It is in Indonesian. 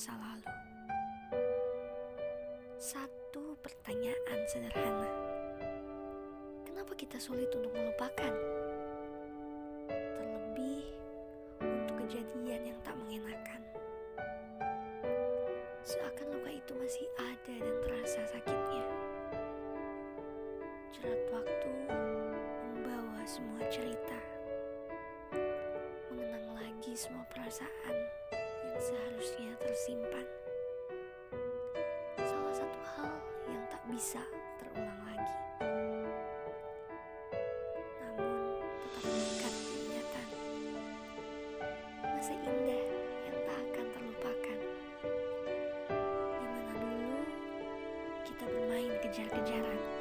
masa lalu. Satu pertanyaan sederhana. Kenapa kita sulit untuk melupakan? Terlebih untuk kejadian yang tak mengenakan. Seakan luka itu masih ada dan terasa sakitnya. Jerat waktu membawa semua cerita. Mengenang lagi semua perasaan seharusnya tersimpan. Salah satu hal yang tak bisa terulang lagi. Namun tetap dekat ingatan. Masa indah yang tak akan terlupakan. Di mana dulu kita bermain kejar-kejaran.